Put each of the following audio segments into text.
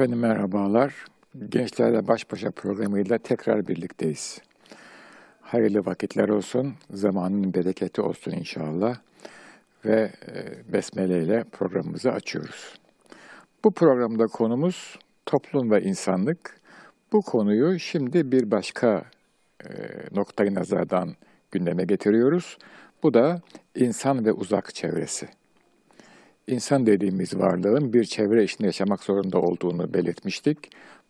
Efendim merhabalar. Gençlerle Baş Başa programıyla tekrar birlikteyiz. Hayırlı vakitler olsun, zamanın bereketi olsun inşallah. Ve e, besmele ile programımızı açıyoruz. Bu programda konumuz toplum ve insanlık. Bu konuyu şimdi bir başka e, noktayı nazardan gündeme getiriyoruz. Bu da insan ve uzak çevresi. İnsan dediğimiz varlığın bir çevre içinde yaşamak zorunda olduğunu belirtmiştik.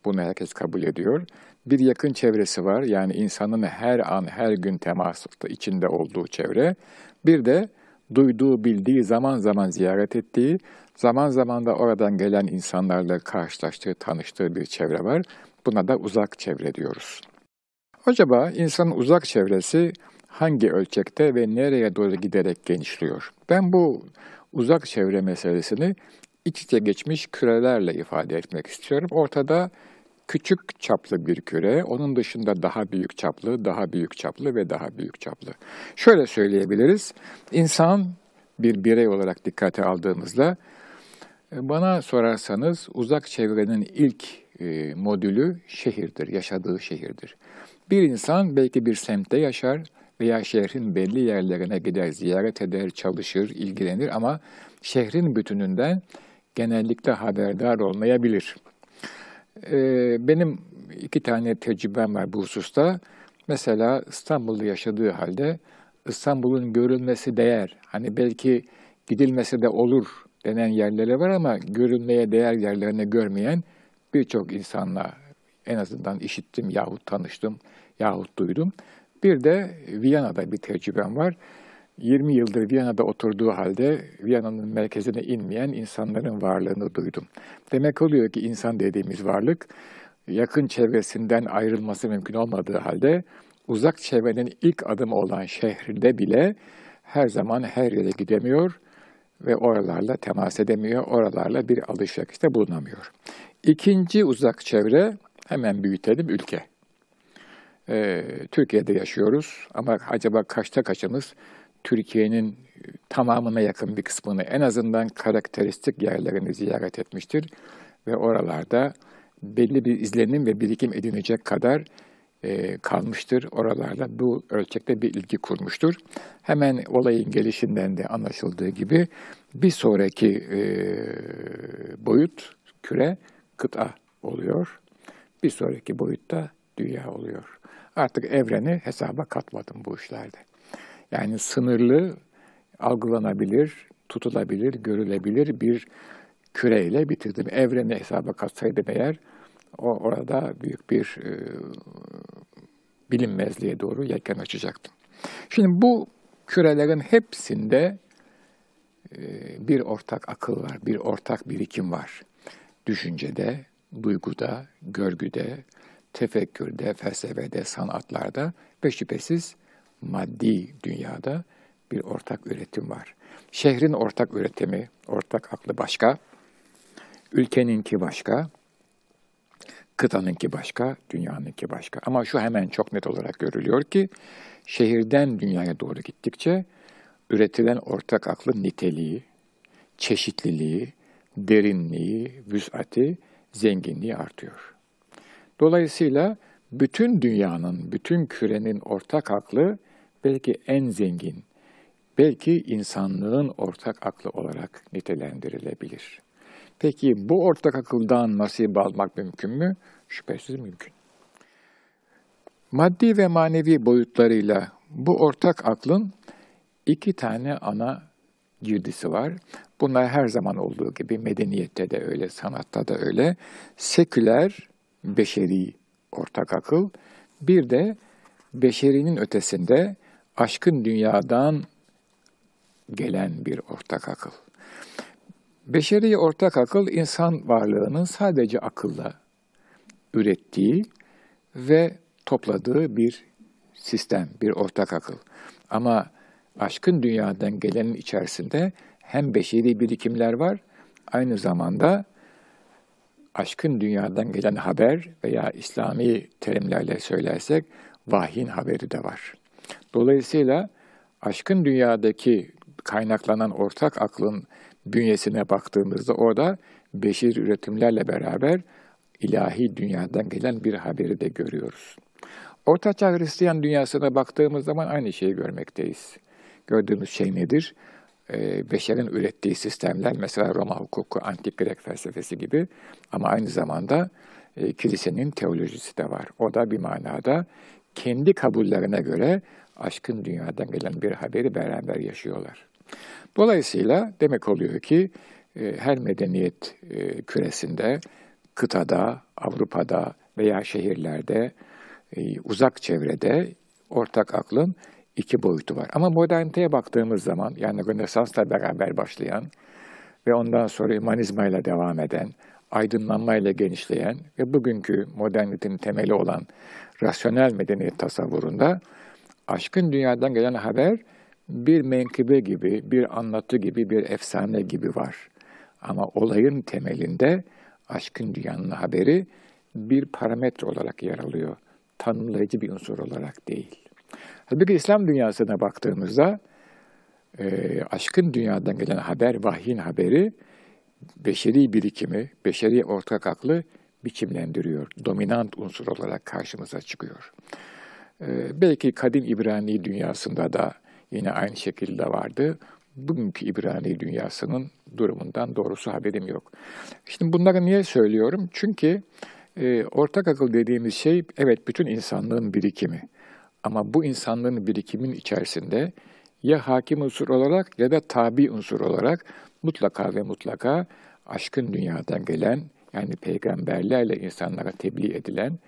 Bunu herkes kabul ediyor. Bir yakın çevresi var. Yani insanın her an, her gün temas içinde olduğu çevre. Bir de duyduğu, bildiği, zaman zaman ziyaret ettiği, zaman zaman da oradan gelen insanlarla karşılaştığı, tanıştığı bir çevre var. Buna da uzak çevre diyoruz. Acaba insanın uzak çevresi hangi ölçekte ve nereye doğru giderek genişliyor? Ben bu uzak çevre meselesini iç içe geçmiş kürelerle ifade etmek istiyorum. Ortada küçük çaplı bir küre, onun dışında daha büyük çaplı, daha büyük çaplı ve daha büyük çaplı. Şöyle söyleyebiliriz, insan bir birey olarak dikkate aldığımızda, e, bana sorarsanız uzak çevrenin ilk e, modülü şehirdir, yaşadığı şehirdir. Bir insan belki bir semtte yaşar, veya şehrin belli yerlerine gider, ziyaret eder, çalışır, ilgilenir ama şehrin bütününden genellikle haberdar olmayabilir. Ee, benim iki tane tecrübem var bu hususta. Mesela İstanbul'da yaşadığı halde İstanbul'un görülmesi değer. Hani belki gidilmesi de olur denen yerleri var ama görülmeye değer yerlerini görmeyen birçok insanla en azından işittim yahut tanıştım yahut duydum. Bir de Viyana'da bir tecrübem var. 20 yıldır Viyana'da oturduğu halde Viyana'nın merkezine inmeyen insanların varlığını duydum. Demek oluyor ki insan dediğimiz varlık yakın çevresinden ayrılması mümkün olmadığı halde uzak çevrenin ilk adımı olan şehirde bile her zaman her yere gidemiyor ve oralarla temas edemiyor, oralarla bir alışverişte bulunamıyor. İkinci uzak çevre, hemen büyütelim, ülke. Ee, Türkiye'de yaşıyoruz ama acaba kaçta kaçımız Türkiye'nin tamamına yakın bir kısmını en azından karakteristik yerlerini ziyaret etmiştir ve oralarda belli bir izlenim ve birikim edinecek kadar e, kalmıştır. Oralarla bu ölçekte bir ilgi kurmuştur. Hemen olayın gelişinden de anlaşıldığı gibi bir sonraki e, boyut küre kıta oluyor. Bir sonraki boyutta dünya oluyor. Artık evreni hesaba katmadım bu işlerde. Yani sınırlı, algılanabilir, tutulabilir, görülebilir bir küreyle bitirdim. Evreni hesaba katsaydım eğer, o orada büyük bir e, bilinmezliğe doğru yelken açacaktım. Şimdi bu kürelerin hepsinde e, bir ortak akıl var, bir ortak birikim var. Düşüncede, duyguda, görgüde, tefekkürde, felsefede, sanatlarda ve şüphesiz maddi dünyada bir ortak üretim var. Şehrin ortak üretimi, ortak aklı başka, ülkeninki başka, kıtanınki başka, dünyanınki başka. Ama şu hemen çok net olarak görülüyor ki, şehirden dünyaya doğru gittikçe üretilen ortak aklın niteliği, çeşitliliği, derinliği, vüsati, zenginliği artıyor. Dolayısıyla bütün dünyanın, bütün kürenin ortak aklı belki en zengin, belki insanlığın ortak aklı olarak nitelendirilebilir. Peki bu ortak akıldan nasip almak mümkün mü? Şüphesiz mümkün. Maddi ve manevi boyutlarıyla bu ortak aklın iki tane ana girdisi var. Bunlar her zaman olduğu gibi medeniyette de öyle, sanatta da öyle. Seküler beşeri ortak akıl, bir de beşerinin ötesinde aşkın dünyadan gelen bir ortak akıl. Beşeri ortak akıl insan varlığının sadece akılla ürettiği ve topladığı bir sistem, bir ortak akıl. Ama aşkın dünyadan gelenin içerisinde hem beşeri birikimler var, aynı zamanda aşkın dünyadan gelen haber veya İslami terimlerle söylersek vahyin haberi de var. Dolayısıyla aşkın dünyadaki kaynaklanan ortak aklın bünyesine baktığımızda orada beşir üretimlerle beraber ilahi dünyadan gelen bir haberi de görüyoruz. Ortaçağ Hristiyan dünyasına baktığımız zaman aynı şeyi görmekteyiz. Gördüğümüz şey nedir? Ee, beşerin ürettiği sistemler, mesela Roma hukuku, antik Grek felsefesi gibi ama aynı zamanda e, kilisenin teolojisi de var. O da bir manada kendi kabullerine göre aşkın dünyadan gelen bir haberi beraber yaşıyorlar. Dolayısıyla demek oluyor ki e, her medeniyet e, küresinde, kıtada, Avrupa'da veya şehirlerde, e, uzak çevrede ortak aklın iki boyutu var. Ama moderniteye baktığımız zaman, yani Rönesans'la beraber başlayan ve ondan sonra humanizmayla devam eden, aydınlanmayla genişleyen ve bugünkü modernitenin temeli olan rasyonel medeniyet tasavvurunda aşkın dünyadan gelen haber bir menkıbe gibi, bir anlatı gibi, bir efsane gibi var. Ama olayın temelinde aşkın dünyanın haberi bir parametre olarak yer alıyor. Tanımlayıcı bir unsur olarak değil. Halbuki İslam dünyasına baktığımızda e, aşkın dünyadan gelen haber, vahyin haberi beşeri birikimi, beşeri ortak aklı biçimlendiriyor. Dominant unsur olarak karşımıza çıkıyor. E, belki kadim İbrani dünyasında da yine aynı şekilde vardı. Bugünkü İbrani dünyasının durumundan doğrusu haberim yok. Şimdi bunları niye söylüyorum? Çünkü e, ortak akıl dediğimiz şey evet bütün insanlığın birikimi. Ama bu insanlığın birikimin içerisinde ya hakim unsur olarak ya da tabi unsur olarak mutlaka ve mutlaka aşkın dünyadan gelen yani peygamberlerle insanlara tebliğ edilen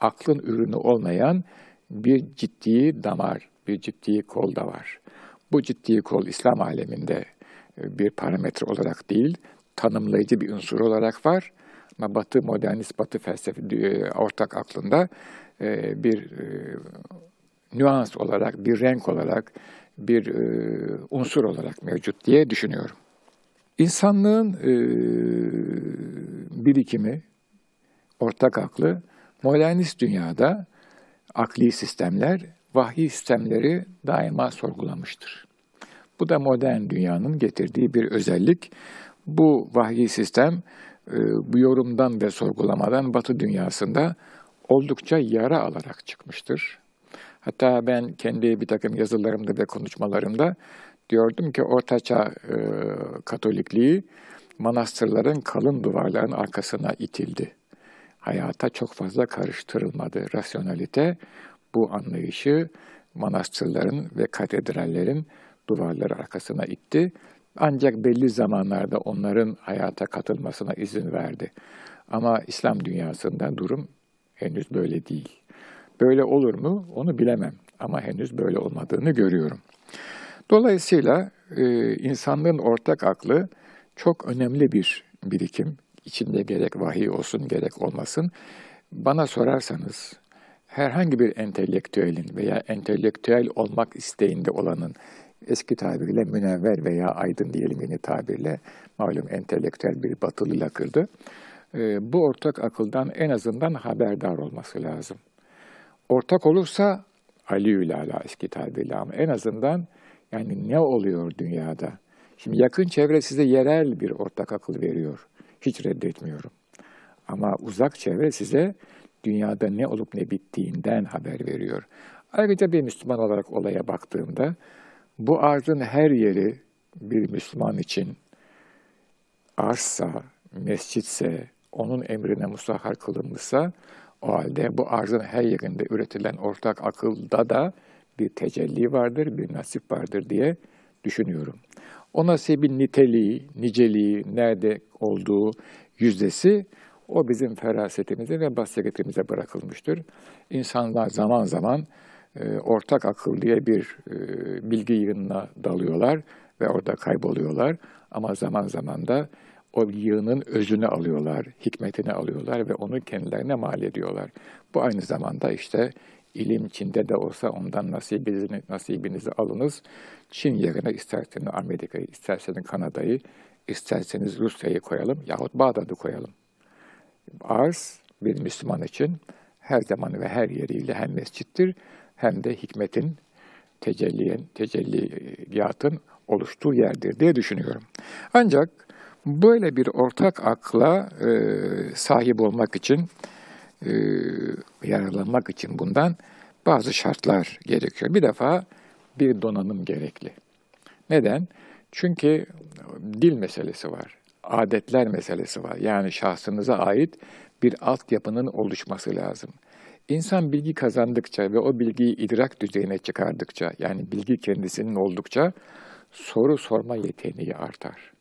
aklın ürünü olmayan bir ciddi damar, bir ciddi kol da var. Bu ciddi kol İslam aleminde e, bir parametre olarak değil, tanımlayıcı bir unsur olarak var. Ama Batı modernist, Batı felsefe e, ortak aklında e, bir nüans olarak, bir renk olarak, bir unsur olarak mevcut diye düşünüyorum. İnsanlığın birikimi, ortak aklı, modernist dünyada akli sistemler vahiy sistemleri daima sorgulamıştır. Bu da modern dünyanın getirdiği bir özellik. Bu vahiy sistem e, bu yorumdan ve sorgulamadan Batı dünyasında oldukça yara alarak çıkmıştır. Hatta ben kendi bir takım yazılarımda ve konuşmalarımda diyordum ki Ortaçağ e, Katolikliği manastırların kalın duvarların arkasına itildi. Hayata çok fazla karıştırılmadı. Rasyonalite bu anlayışı manastırların ve katedrallerin duvarları arkasına itti. Ancak belli zamanlarda onların hayata katılmasına izin verdi. Ama İslam dünyasında durum henüz böyle değil. Böyle olur mu onu bilemem ama henüz böyle olmadığını görüyorum. Dolayısıyla e, insanlığın ortak aklı çok önemli bir birikim. İçinde gerek vahiy olsun gerek olmasın. Bana sorarsanız herhangi bir entelektüelin veya entelektüel olmak isteğinde olanın eski tabirle münevver veya aydın diyelim yeni tabirle malum entelektüel bir batılı lakırdı. E, bu ortak akıldan en azından haberdar olması lazım. Ortak olursa Ali ala eski tabirle ama en azından yani ne oluyor dünyada? Şimdi yakın çevre size yerel bir ortak akıl veriyor. Hiç reddetmiyorum. Ama uzak çevre size dünyada ne olup ne bittiğinden haber veriyor. Ayrıca bir Müslüman olarak olaya baktığımda bu arzın her yeri bir Müslüman için arzsa, mescitse, onun emrine musahhar kılınmışsa o halde bu arzın her yerinde üretilen ortak akılda da bir tecelli vardır, bir nasip vardır diye düşünüyorum. O nasibin niteliği, niceliği, nerede olduğu yüzdesi o bizim ferasetimize ve basiretimize bırakılmıştır. İnsanlar zaman zaman e, ortak akıl diye bir e, bilgi yığınına dalıyorlar ve orada kayboluyorlar. Ama zaman zaman da o yığının özünü alıyorlar, hikmetini alıyorlar ve onu kendilerine mal ediyorlar. Bu aynı zamanda işte ilim Çin'de de olsa ondan nasibinizi, nasibinizi alınız. Çin yerine isterseniz Amerika'yı, isterseniz Kanada'yı, isterseniz Rusya'yı koyalım yahut Bağdat'ı koyalım. Arz bir Müslüman için her zaman ve her yeriyle hem mescittir hem de hikmetin, tecelliyen, tecelliyatın oluştuğu yerdir diye düşünüyorum. Ancak Böyle bir ortak akla e, sahip olmak için, e, yararlanmak için bundan bazı şartlar gerekiyor. Bir defa bir donanım gerekli. Neden? Çünkü dil meselesi var, adetler meselesi var. Yani şahsınıza ait bir altyapının oluşması lazım. İnsan bilgi kazandıkça ve o bilgiyi idrak düzeyine çıkardıkça, yani bilgi kendisinin oldukça soru sorma yeteneği artar.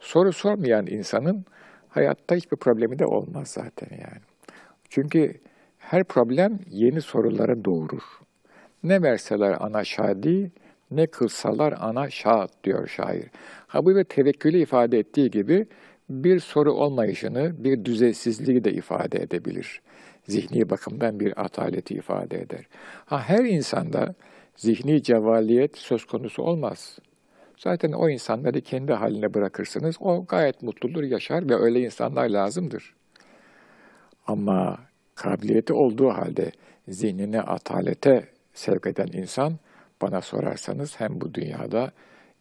Soru sormayan insanın hayatta hiçbir problemi de olmaz zaten yani. Çünkü her problem yeni soruları doğurur. Ne verseler ana şadi, ne kılsalar ana şahat diyor şair. Ha bu ve tevekkülü ifade ettiği gibi bir soru olmayışını, bir düzeysizliği de ifade edebilir. Zihni bakımdan bir ataleti ifade eder. Ha her insanda zihni cevaliyet söz konusu olmaz. Zaten o insanları kendi haline bırakırsınız. O gayet mutludur, yaşar ve öyle insanlar lazımdır. Ama kabiliyeti olduğu halde zihnine atalete sevk eden insan bana sorarsanız hem bu dünyada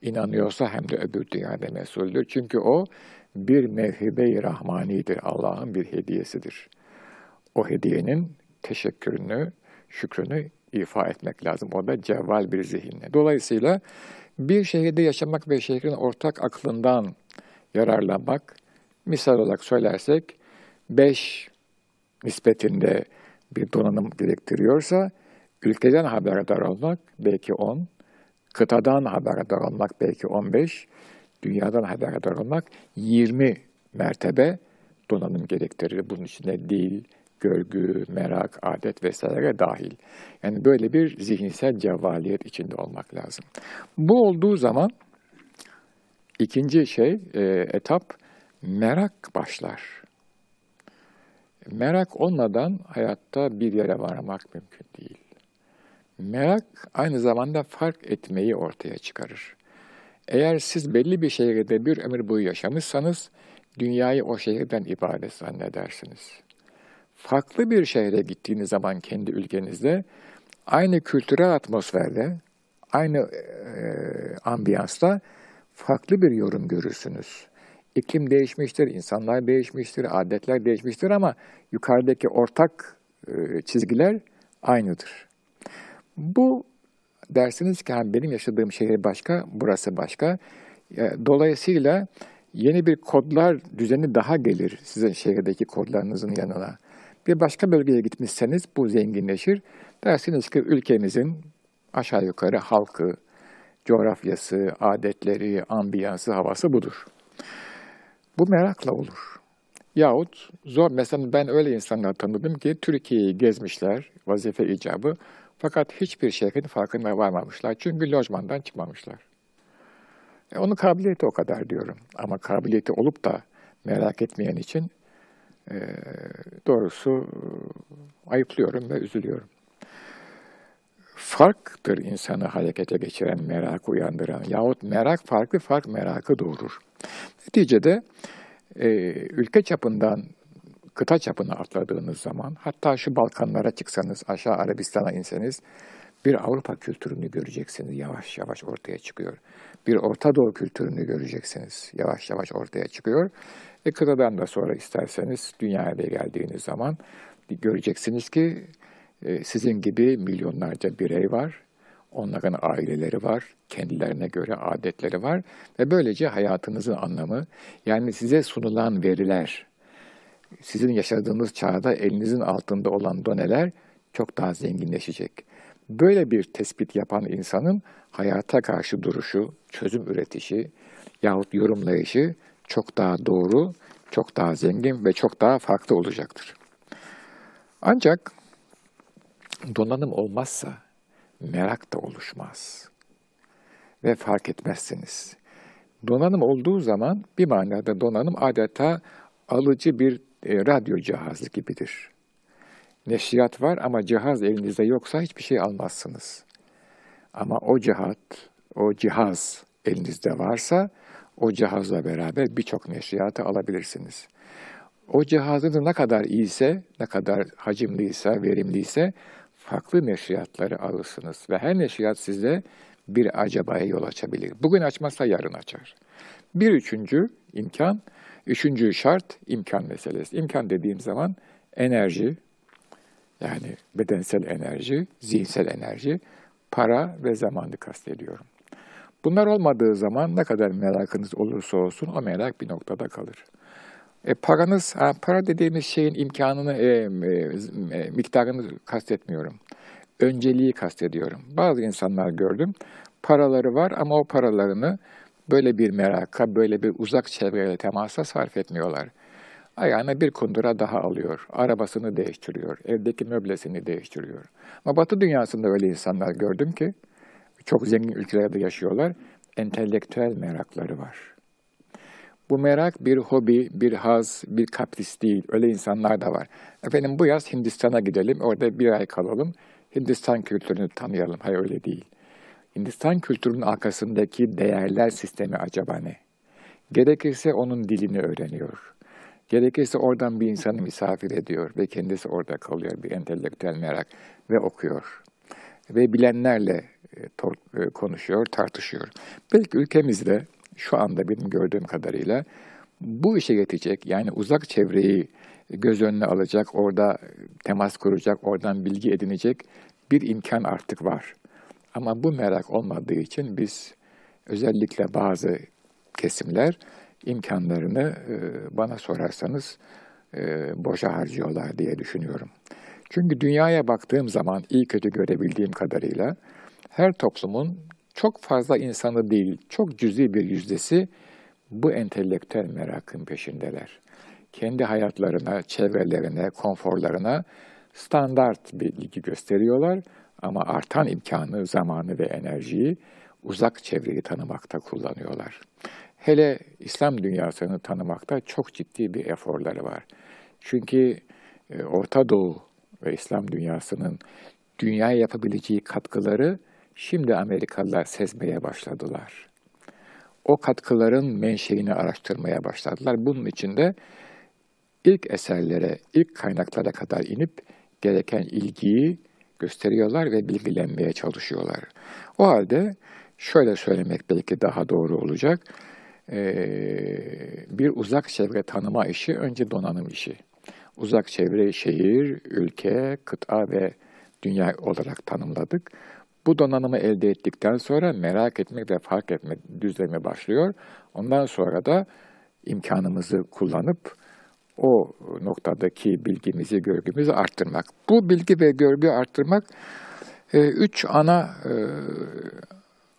inanıyorsa hem de öbür dünyada mesuldür. Çünkü o bir mevhibe-i rahmanidir, Allah'ın bir hediyesidir. O hediyenin teşekkürünü, şükrünü ifa etmek lazım. O da cevval bir zihinle. Dolayısıyla bir şehirde yaşamak ve şehrin ortak aklından yararlanmak, misal olarak söylersek, beş nispetinde bir donanım gerektiriyorsa, ülkeden haberdar olmak belki on, kıtadan haberdar olmak belki on beş, dünyadan haberdar olmak yirmi mertebe donanım gerektirir. Bunun içinde dil, görgü, merak, adet vesaire dahil. Yani böyle bir zihinsel cevvaliyet içinde olmak lazım. Bu olduğu zaman ikinci şey, e, etap merak başlar. Merak olmadan hayatta bir yere varmak mümkün değil. Merak aynı zamanda fark etmeyi ortaya çıkarır. Eğer siz belli bir şehirde bir ömür boyu yaşamışsanız, dünyayı o şehirden ibaret zannedersiniz farklı bir şehre gittiğiniz zaman kendi ülkenizde aynı kültürel atmosferde, aynı e, ambiyansta farklı bir yorum görürsünüz. İklim değişmiştir, insanlar değişmiştir, adetler değişmiştir ama yukarıdaki ortak e, çizgiler aynıdır. Bu dersiniz ki benim yaşadığım şehir başka, burası başka. Dolayısıyla yeni bir kodlar düzeni daha gelir sizin şehirdeki kodlarınızın yanına. Bir başka bölgeye gitmişseniz bu zenginleşir. Dersiniz ki ülkemizin aşağı yukarı halkı, coğrafyası, adetleri, ambiyansı, havası budur. Bu merakla olur. Yahut zor, mesela ben öyle insanlar tanıdım ki Türkiye'yi gezmişler, vazife icabı, fakat hiçbir şeyin farkına varmamışlar. Çünkü lojmandan çıkmamışlar. E, onun kabiliyeti o kadar diyorum. Ama kabiliyeti olup da merak etmeyen için e, doğrusu ayıplıyorum ve üzülüyorum. Farktır insanı harekete geçiren, merak uyandıran yahut merak farklı fark merakı doğurur. Neticede e, ülke çapından kıta çapına atladığınız zaman, hatta şu Balkanlara çıksanız, aşağı Arabistan'a inseniz, bir Avrupa kültürünü göreceksiniz, yavaş yavaş ortaya çıkıyor. Bir Orta Doğu kültürünü göreceksiniz, yavaş yavaş ortaya çıkıyor. E da sonra isterseniz dünyaya geldiğiniz zaman göreceksiniz ki e, sizin gibi milyonlarca birey var. Onların aileleri var, kendilerine göre adetleri var ve böylece hayatınızın anlamı yani size sunulan veriler, sizin yaşadığınız çağda elinizin altında olan doneler çok daha zenginleşecek. Böyle bir tespit yapan insanın hayata karşı duruşu, çözüm üretişi yahut yorumlayışı çok daha doğru, çok daha zengin ve çok daha farklı olacaktır. Ancak donanım olmazsa merak da oluşmaz ve fark etmezsiniz. Donanım olduğu zaman bir manada donanım adeta alıcı bir e, radyo cihazı gibidir. Neşriyat var ama cihaz elinizde yoksa hiçbir şey almazsınız. Ama o cihat, o cihaz elinizde varsa o cihazla beraber birçok neşriyatı alabilirsiniz. O cihazınız ne kadar iyiyse, ne kadar hacimliyse, verimliyse farklı neşriyatları alırsınız. Ve her neşriyat size bir acabaya yol açabilir. Bugün açmazsa yarın açar. Bir üçüncü, imkan. Üçüncü şart imkan meselesi. İmkan dediğim zaman enerji, yani bedensel enerji, zihinsel enerji, para ve zamanı kastediyorum. Bunlar olmadığı zaman ne kadar merakınız olursa olsun o merak bir noktada kalır. E, paranız, para dediğimiz şeyin imkanını, e, e, e, miktarını kastetmiyorum. Önceliği kastediyorum. Bazı insanlar gördüm, paraları var ama o paralarını böyle bir meraka, böyle bir uzak çevreyle temasa sarf etmiyorlar. Ayağına bir kundura daha alıyor, arabasını değiştiriyor, evdeki möblesini değiştiriyor. Ama Batı dünyasında öyle insanlar gördüm ki, çok zengin ülkelerde yaşıyorlar, entelektüel merakları var. Bu merak bir hobi, bir haz, bir kapris değil. Öyle insanlar da var. Efendim bu yaz Hindistan'a gidelim, orada bir ay kalalım, Hindistan kültürünü tanıyalım. Hayır öyle değil. Hindistan kültürünün arkasındaki değerler sistemi acaba ne? Gerekirse onun dilini öğreniyor. Gerekirse oradan bir insanı misafir ediyor ve kendisi orada kalıyor. Bir entelektüel merak ve okuyor. Ve bilenlerle konuşuyor, tartışıyor. Belki ülkemizde şu anda benim gördüğüm kadarıyla bu işe yetecek yani uzak çevreyi göz önüne alacak, orada temas kuracak, oradan bilgi edinecek bir imkan artık var. Ama bu merak olmadığı için biz özellikle bazı kesimler imkanlarını e, bana sorarsanız e, boşa harcıyorlar diye düşünüyorum. Çünkü dünyaya baktığım zaman iyi kötü görebildiğim kadarıyla her toplumun çok fazla insanı değil, çok cüzi bir yüzdesi bu entelektüel merakın peşindeler. Kendi hayatlarına, çevrelerine, konforlarına standart bir ilgi gösteriyorlar ama artan imkanı, zamanı ve enerjiyi uzak çevreyi tanımakta kullanıyorlar. Hele İslam dünyasını tanımakta çok ciddi bir eforları var. Çünkü e, Orta Doğu ve İslam dünyasının dünyaya yapabileceği katkıları şimdi Amerikalılar sezmeye başladılar. O katkıların menşeini araştırmaya başladılar. Bunun için de ilk eserlere, ilk kaynaklara kadar inip gereken ilgiyi gösteriyorlar ve bilgilenmeye çalışıyorlar. O halde şöyle söylemek belki daha doğru olacak. Ee, bir uzak çevre tanıma işi önce donanım işi. Uzak çevre şehir, ülke, kıta ve dünya olarak tanımladık. Bu donanımı elde ettikten sonra merak etmek ve fark etme düzlemi başlıyor. Ondan sonra da imkanımızı kullanıp o noktadaki bilgimizi, görgümüzü arttırmak. Bu bilgi ve görgü arttırmak e, üç ana e,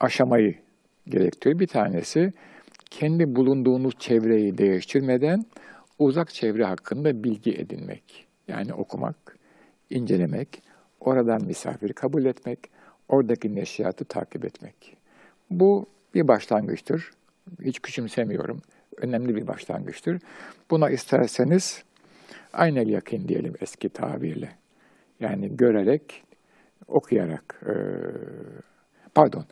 aşamayı gerektiriyor. Bir tanesi kendi bulunduğunuz çevreyi değiştirmeden uzak çevre hakkında bilgi edinmek. Yani okumak, incelemek, oradan misafir kabul etmek, oradaki neşriyatı takip etmek. Bu bir başlangıçtır. Hiç küçümsemiyorum. Önemli bir başlangıçtır. Buna isterseniz aynel yakin diyelim eski tabirle. Yani görerek, okuyarak, e, pardon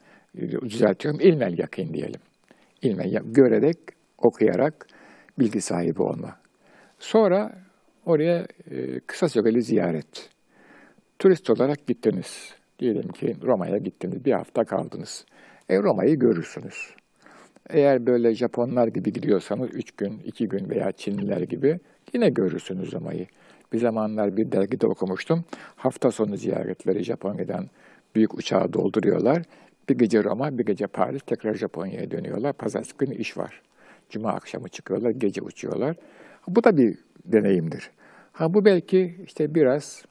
düzeltiyorum, ilmel yakin diyelim. İlmel, görerek, okuyarak bilgi sahibi olma. Sonra oraya e, kısa süreli ziyaret. Turist olarak gittiniz. Diyelim ki Roma'ya gittiniz, bir hafta kaldınız. E Roma'yı görürsünüz. Eğer böyle Japonlar gibi gidiyorsanız üç gün, iki gün veya Çinliler gibi yine görürsünüz Roma'yı. Bir zamanlar bir dergide okumuştum. Hafta sonu ziyaretleri Japonya'dan büyük uçağı dolduruyorlar. Bir gece Roma, bir gece Paris, tekrar Japonya'ya dönüyorlar. Pazartesi günü iş var. Cuma akşamı çıkıyorlar, gece uçuyorlar. Bu da bir deneyimdir. Ha bu belki işte biraz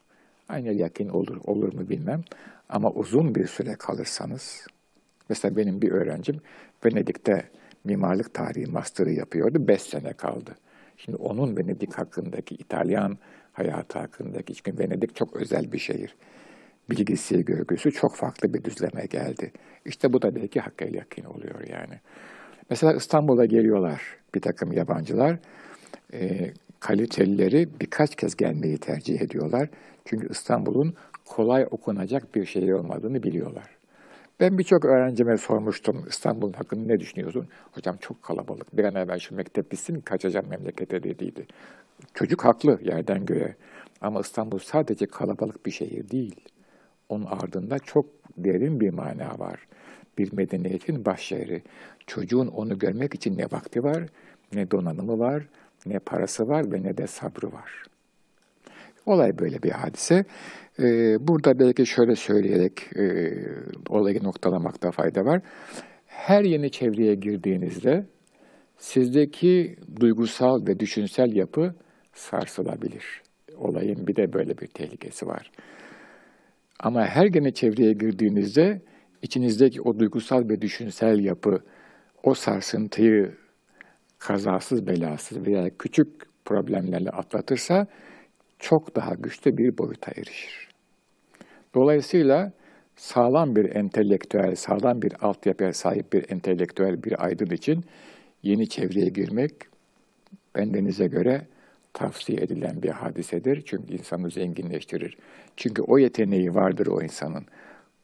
aynı yakın olur, olur mu bilmem. Ama uzun bir süre kalırsanız, mesela benim bir öğrencim Venedik'te mimarlık tarihi master'ı yapıyordu, beş sene kaldı. Şimdi onun Venedik hakkındaki, İtalyan hayatı hakkındaki, çünkü Venedik çok özel bir şehir. Bilgisi, görgüsü çok farklı bir düzleme geldi. İşte bu da belki hakka yakın oluyor yani. Mesela İstanbul'a geliyorlar bir takım yabancılar. E, kalitelileri birkaç kez gelmeyi tercih ediyorlar. Çünkü İstanbul'un kolay okunacak bir şehir olmadığını biliyorlar. Ben birçok öğrencime sormuştum İstanbul hakkında ne düşünüyorsun? Hocam çok kalabalık. Bir an evvel şu mektep bitsin kaçacağım memlekete dediydi. Çocuk haklı yerden göğe. Ama İstanbul sadece kalabalık bir şehir değil. Onun ardında çok derin bir mana var. Bir medeniyetin baş. Çocuğun onu görmek için ne vakti var, ne donanımı var, ne parası var ve ne de sabrı var. Olay böyle bir hadise. Ee, burada belki şöyle söyleyerek e, olayı noktalamakta fayda var. Her yeni çevreye girdiğinizde sizdeki duygusal ve düşünsel yapı sarsılabilir. Olayın bir de böyle bir tehlikesi var. Ama her yeni çevreye girdiğinizde içinizdeki o duygusal ve düşünsel yapı o sarsıntıyı kazasız belasız veya küçük problemlerle atlatırsa çok daha güçlü bir boyuta erişir. Dolayısıyla sağlam bir entelektüel, sağlam bir altyapıya sahip bir entelektüel bir aydın için yeni çevreye girmek bendenize göre tavsiye edilen bir hadisedir. Çünkü insanı zenginleştirir. Çünkü o yeteneği vardır o insanın.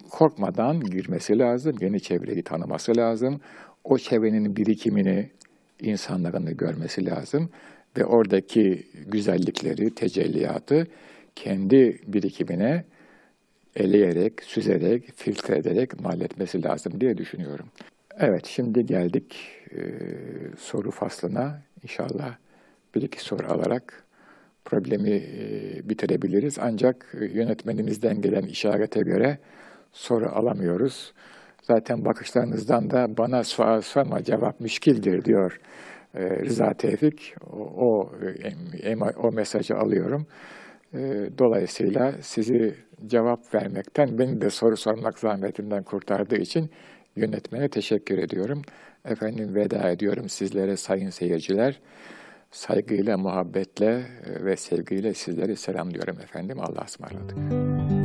Korkmadan girmesi lazım, yeni çevreyi tanıması lazım. O çevrenin birikimini, insanlarını görmesi lazım ve oradaki güzellikleri, tecelliyatı kendi birikimine eleyerek, süzerek, filtre ederek mal etmesi lazım diye düşünüyorum. Evet, şimdi geldik e, soru faslına. İnşallah bir iki soru alarak problemi e, bitirebiliriz. Ancak yönetmenimizden gelen işarete göre soru alamıyoruz. Zaten bakışlarınızdan da bana sual sorma cevap müşkildir diyor e, Rıza Tevfik. O, o, e, o mesajı alıyorum. E, dolayısıyla sizi cevap vermekten, beni de soru sormak zahmetinden kurtardığı için yönetmene teşekkür ediyorum. Efendim veda ediyorum sizlere sayın seyirciler. Saygıyla, muhabbetle ve sevgiyle sizleri selamlıyorum efendim. Allah'a ısmarladık.